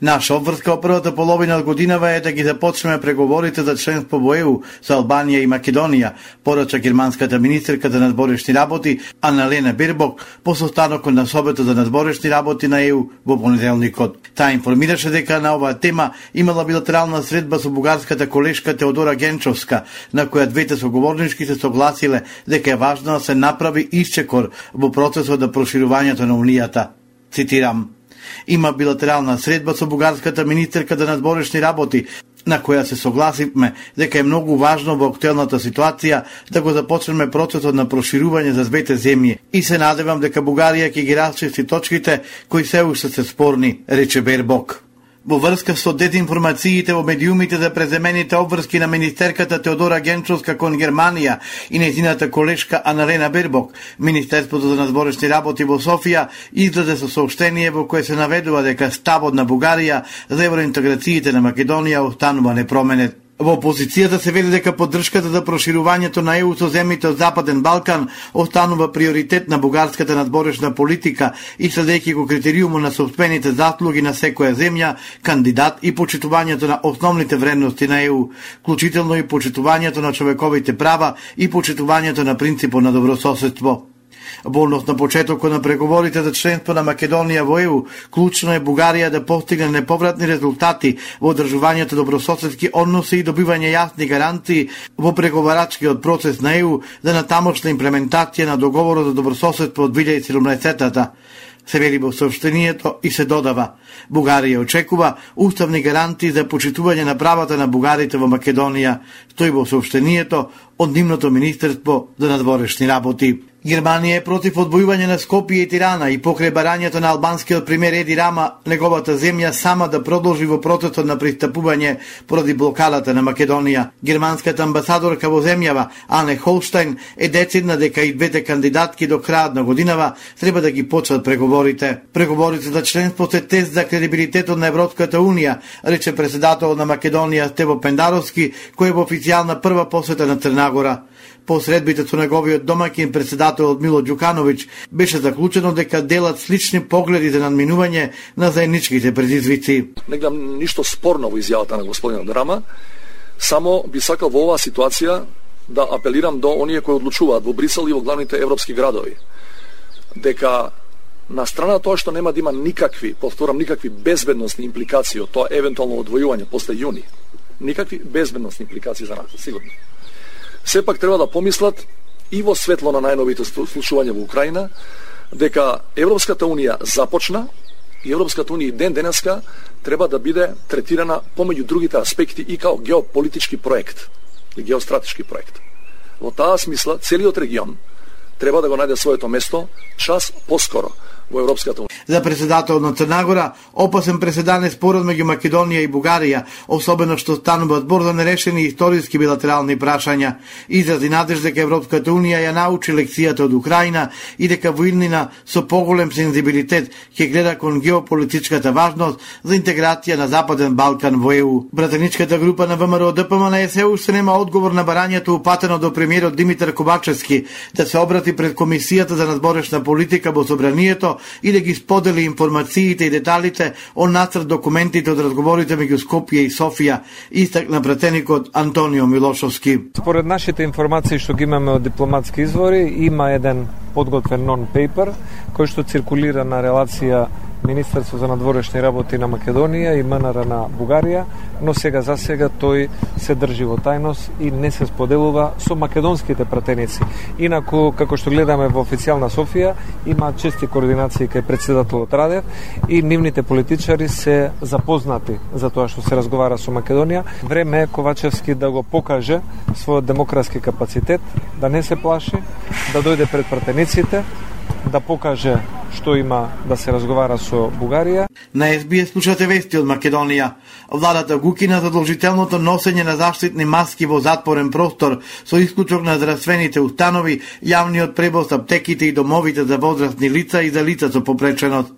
Наша обврска во првата половина од годинава е да ги започнеме преговорите за членство во ЕУ со Албанија и Македонија, порача германската министерка за надборешни работи Аналена Бербок по состанокот на собето за надборешни работи на ЕУ во понеделникот. Таа информираше дека на оваа тема имала билатерална средба со бугарската колешка Теодора Генчовска, на која двете соговорнички се согласиле дека е важно да се направи исчекор во процесот на проширувањето на Унијата. Цитирам, Има билатерална средба со бугарската министерка да за надборешни работи, на која се согласивме дека е многу важно во актуелната ситуација да го започнеме процесот на проширување за двете земји. И се надевам дека Бугарија ќе ги расчисти точките кои се уште се спорни, рече Бербок во врска со дезинформациите во медиумите за преземените обврски на министерката Теодора Генчовска кон Германија и незината колешка Аналена Бербок, Министерството за надворешни работи во Софија излезе со сообщение во кое се наведува дека ставот на Бугарија за евроинтеграциите на Македонија останува непроменет. Во опозицијата се вели дека поддршката за проширувањето на ЕУ со земјите од Западен Балкан останува приоритет на бугарската надборешна политика и следејќи го критериуму на собствените заслуги на секоја земја, кандидат и почитувањето на основните вредности на ЕУ, вклучително и почитувањето на човековите права и почитувањето на принципот на добрососедство. Болнов на почетокот на преговорите за членство на Македонија во ЕУ, клучно е Бугарија да постигне неповратни резултати во одржувањето добрососедски односи и добивање јасни гарантии во преговарачкиот процес на ЕУ за натамошна имплементација на договорот за добрососедство од 2017-та се вели во сообщението и се додава. Бугарија очекува уставни гаранти за почитување на правата на бугарите во Македонија, стои во сообщението од нивното Министерство за надворешни работи. Германија е против одвојување на Скопје и Тирана и покрај барањето на албанскиот премиер Еди Рама, неговата земја сама да продолжи во процесот на пристапување поради блокадата на Македонија. Германската амбасадорка во земјава, Ане Холштайн, е децидна дека и двете кандидатки до крајот на годинава треба да ги почнат преговорите. Преговорите за членство се тест за кредибилитетот на Европската Унија, рече председател на Македонија Тево Пендаровски, кој е во официјална прва посета на Црнагора. По средбите со неговиот домакин председател Мило Ѓукановиќ беше заклучено дека делат слични погледи за надминување на заедничките предизвици. Не гледам ништо спорно во изјавата на господинот Драма, само би сакал во оваа ситуација да апелирам до оние кои одлучуваат во Брисел и во главните европски градови дека на страна тоа што нема да има никакви, повторам, никакви безбедносни импликации од тоа евентуално одвојување после јуни, никакви безбедносни импликации за нас, сигурно сепак треба да помислат и во светло на најновите случувања во Украина, дека Европската Унија започна и Европската Унија ден денеска треба да биде третирана помеѓу другите аспекти и као геополитички проект и геостратешки проект. Во таа смисла, целиот регион треба да го најде своето место час поскоро во Европската унија. За председател на Црнагора, опасен преседан е спорот меѓу Македонија и Бугарија, особено што станува збор за нерешени историски билатерални прашања. Изрази надеж дека Европската унија ја научи лекцијата од Украина и дека војнина со поголем сензибилитет ќе гледа кон геополитичката важност за интеграција на Западен Балкан во ЕУ. Братаничката група на ВМРО ДПМН се уште нема одговор на барањето упатено до премиерот Димитар Ковачевски да се обрати пред Комисијата за надборешна политика во собранието и да ги сподели информациите и деталите о нацрт документите од разговорите меѓу Скопје и Софија, истакна претеникот Антонио Милошовски. Според нашите информации што ги имаме од дипломатски извори, има еден подготвен нон-пейпер кој што циркулира на релација Министерство за надворешни работи на Македонија и МНР на Бугарија, но сега за сега тој се држи во тајност и не се споделува со македонските пратеници. Инаку, како што гледаме во официјална Софија, има чести координации кај председателот Радев и нивните политичари се запознати за тоа што се разговара со Македонија. Време е Ковачевски да го покаже својот демократски капацитет, да не се плаши, да дојде пред пратениците, да покаже што има да се разговара со Бугарија. На СБС слушате вести од Македонија. Владата гукина задолжителното носење на заштитни маски во затворен простор со исклучок на здравствените установи, јавниот превоз, аптеките и домовите за возрастни лица и за лица со попреченост.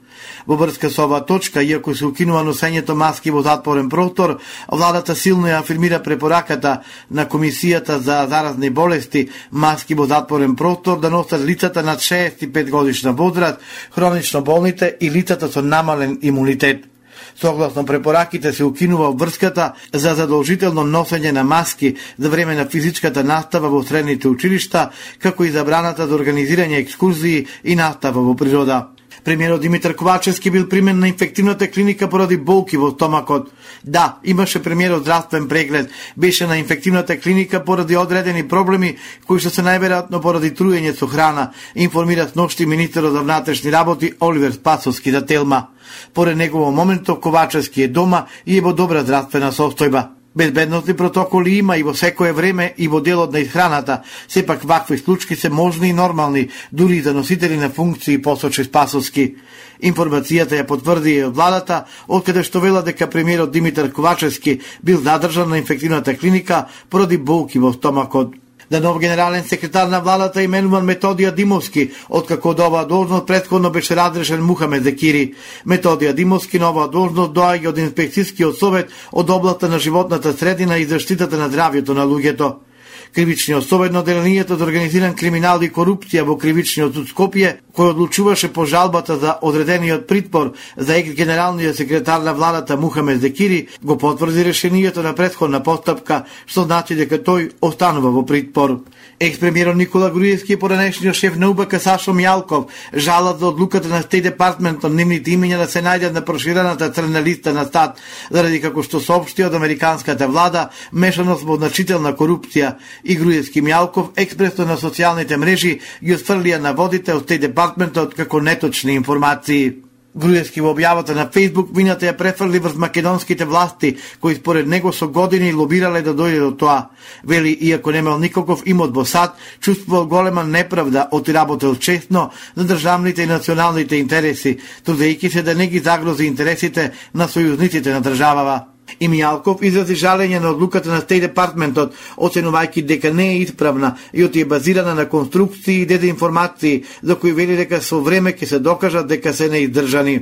Во врска со оваа точка, иако се укинува носењето маски во затворен простор, владата силно ја афирмира препораката на Комисијата за заразни болести маски во затворен простор да носат лицата над 65 годишна возраст, хронично болните и лицата со намален имунитет. Согласно препораките се укинува врската за задолжително носење на маски за време на физичката настава во средните училишта, како и забраната за организирање екскурзии и настава во природа. Премиерот Димитар Ковачевски бил примен на инфективната клиника поради болки во стомакот. Да, имаше премиерот здравствен преглед. Беше на инфективната клиника поради одредени проблеми кои што се најверојатно поради труење со храна, информира ношти министерот за внатрешни работи Оливер Спасовски за Телма. Поред негово моментов Ковачевски е дома и е во добра здравствена состојба. Безбедносни протоколи има и во секое време и во делот на исхраната, сепак вакви случаи се можни и нормални, дури и за носители на функции посочи Спасовски. Информацијата ја потврди и од владата, откаде што вела дека премиерот Димитар Ковачевски бил задржан на инфективната клиника поради болки во стомакот да нов генерален секретар на владата именуван Методија Димовски, откако од оваа должност предходно беше разрешен Мухамед Зекири. Методија Димовски на оваа должност доаѓа од инспекцијскиот совет од областта на животната средина и заштитата на здравјето на луѓето. Кривичниот совет на Одделението за да организиран криминал и корупција во Кривичниот суд Скопје, кој одлучуваше по жалбата за одредениот притвор, за екс-генералниот секретар на владата Мухамед Зекири, го потврди решението на претходна постапка, што значи дека тој останува во притвор. Експремиерот Никола Груевски и поранешниот шеф на УБК Сашо Мјалков. Жалат за одлуката на Стей Департмент од нивните имења да се најдат на проширената црна листа на стат, заради како што соопшти од американската влада мешаност во значителна корупција. И Груевски Мјалков експресно на социјалните мрежи ги отфрлија на водите од Стей Департментот како неточни информации. Груевски во објавата на Фейсбук вината ја префрли врз македонските власти, кои според него со години лобирале да дојде до тоа. Вели, иако немал никаков имот во САД, чувствувал голема неправда од работел честно за државните и националните интереси, трудејќи се да не ги загрози интересите на сојузниците на државава. И Мијалков изрази жалење на одлуката на Стей Департментот, оценувајќи дека не е исправна и оти е базирана на конструкции и дезинформации, за кои вели дека со време ќе се докажат дека се неиздржани.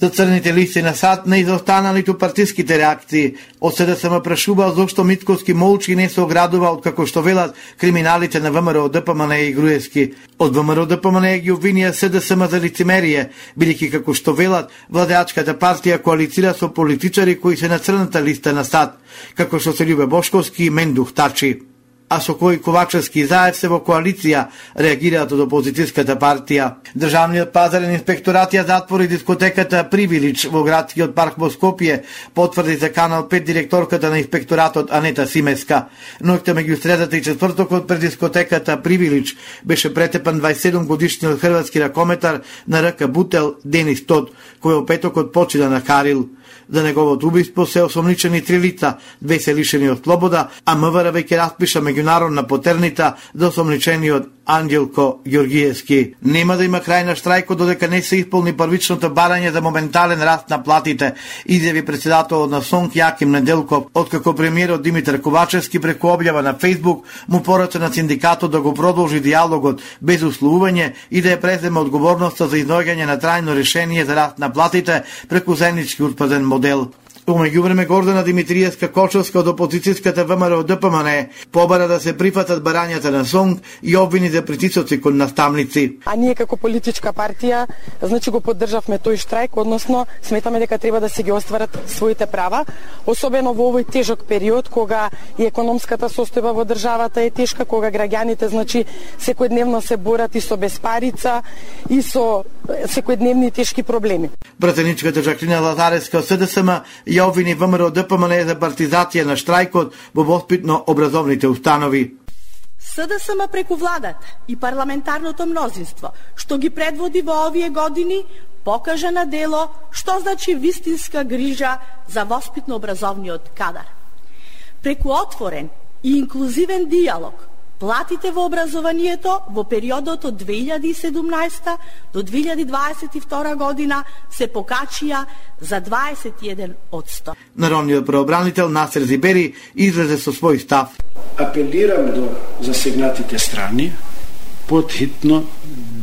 За црните листи на САД не изостана ниту партиските реакции. Од СДСМ да прашува зошто Митковски молчи не се оградува од како што велат криминалите на ВМРО ДПМН и Груевски. Од ВМРО ДПМН ги обвинија СДСМ за лицемерие, бидејќи како што велат владеачката партија коалицира со политичари кои се на црната листа на САД, како што се Љубе Бошковски и Мендух Тачи а со кој Ковачевски и Заев се во коалиција, реагираат од опозицијската партија. Државниот пазарен инспекторат ја затвори дискотеката Привилич во градскиот парк во Скопје, потврди за Канал 5 директорката на инспекторатот Анета Симеска. Ноќта меѓу средата и четвртокот пред дискотеката Привилич беше претепан 27 годишниот хрватски ракометар на РК Бутел Денис Тод, кој во петокот почина на Карил. За неговото убиство се осомничени три лица, две се лишени од слобода, а МВР веќе распиша меѓународна потернита за осомничениот Анđелко Ѓоргиевски. Нема да има крај на штрајкот додека не се исполни првичното барање за моментален раст на платите, изјави председателот на СОНК Јаким Неделков, откако премиерот Димитар Ковачевски преку објава на Facebook му порача на синдикатот да го продолжи диалогот без условување и да ја преземе одговорноста за изноѓање на трајно решение за раст на платите преку заеднички утпаден модел. Умеѓу време Гордана Димитриевска Кочовска од опозицијската ВМРО ДПМН побара да се прифатат барањата на СОНГ и обвини за притисоци кон наставници. А ние како политичка партија, значи го поддржавме тој штрајк, односно сметаме дека треба да се ги остварат своите права, особено во овој тежок период кога и економската состојба во државата е тешка, кога граѓаните значи секојдневно се борат и со безпарица и со секојдневни тешки проблеми. Пратеничката Жаклина Лазареска СДСМ ја обвини ВМРО да ДПМН за партизација на штрајкот во воспитно образовните установи. СДСМ преку владата и парламентарното мнозинство, што ги предводи во овие години, покажа на дело што значи вистинска грижа за воспитно-образовниот кадар. Преку отворен и инклузивен диалог, Платите во образованието во периодот од 2017 до 2022 година се покачија за 21 од 100. Народниот преобранител Насер Зибери излезе со свој став. Апелирам до засегнатите страни подхитно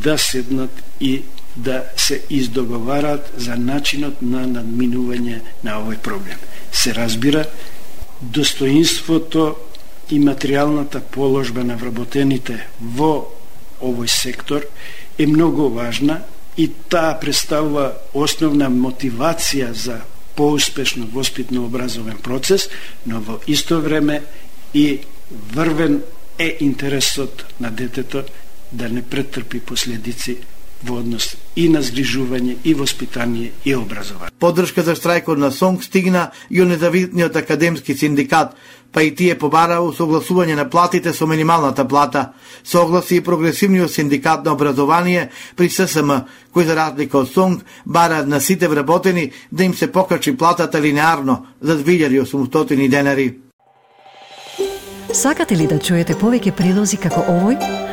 да седнат и да се издоговараат за начинот на надминување на овој проблем. Се разбира, достоинството и материјалната положба на вработените во овој сектор е многу важна и таа представува основна мотивација за поуспешно воспитно-образовен процес, но во исто време и врвен е интересот на детето да не претрпи последици во однос и на згрижување, и воспитание, и образование. Поддршка за штрајкот на СОНГ стигна и од независниот академски синдикат, па и тие побараа усогласување на платите со минималната плата. Согласи и прогресивниот синдикат на образование при ССМ, кој за разлика од СОНГ бара на сите вработени да им се покачи платата линеарно за 2800 денари. Сакате ли да чуете повеќе прилози како овој?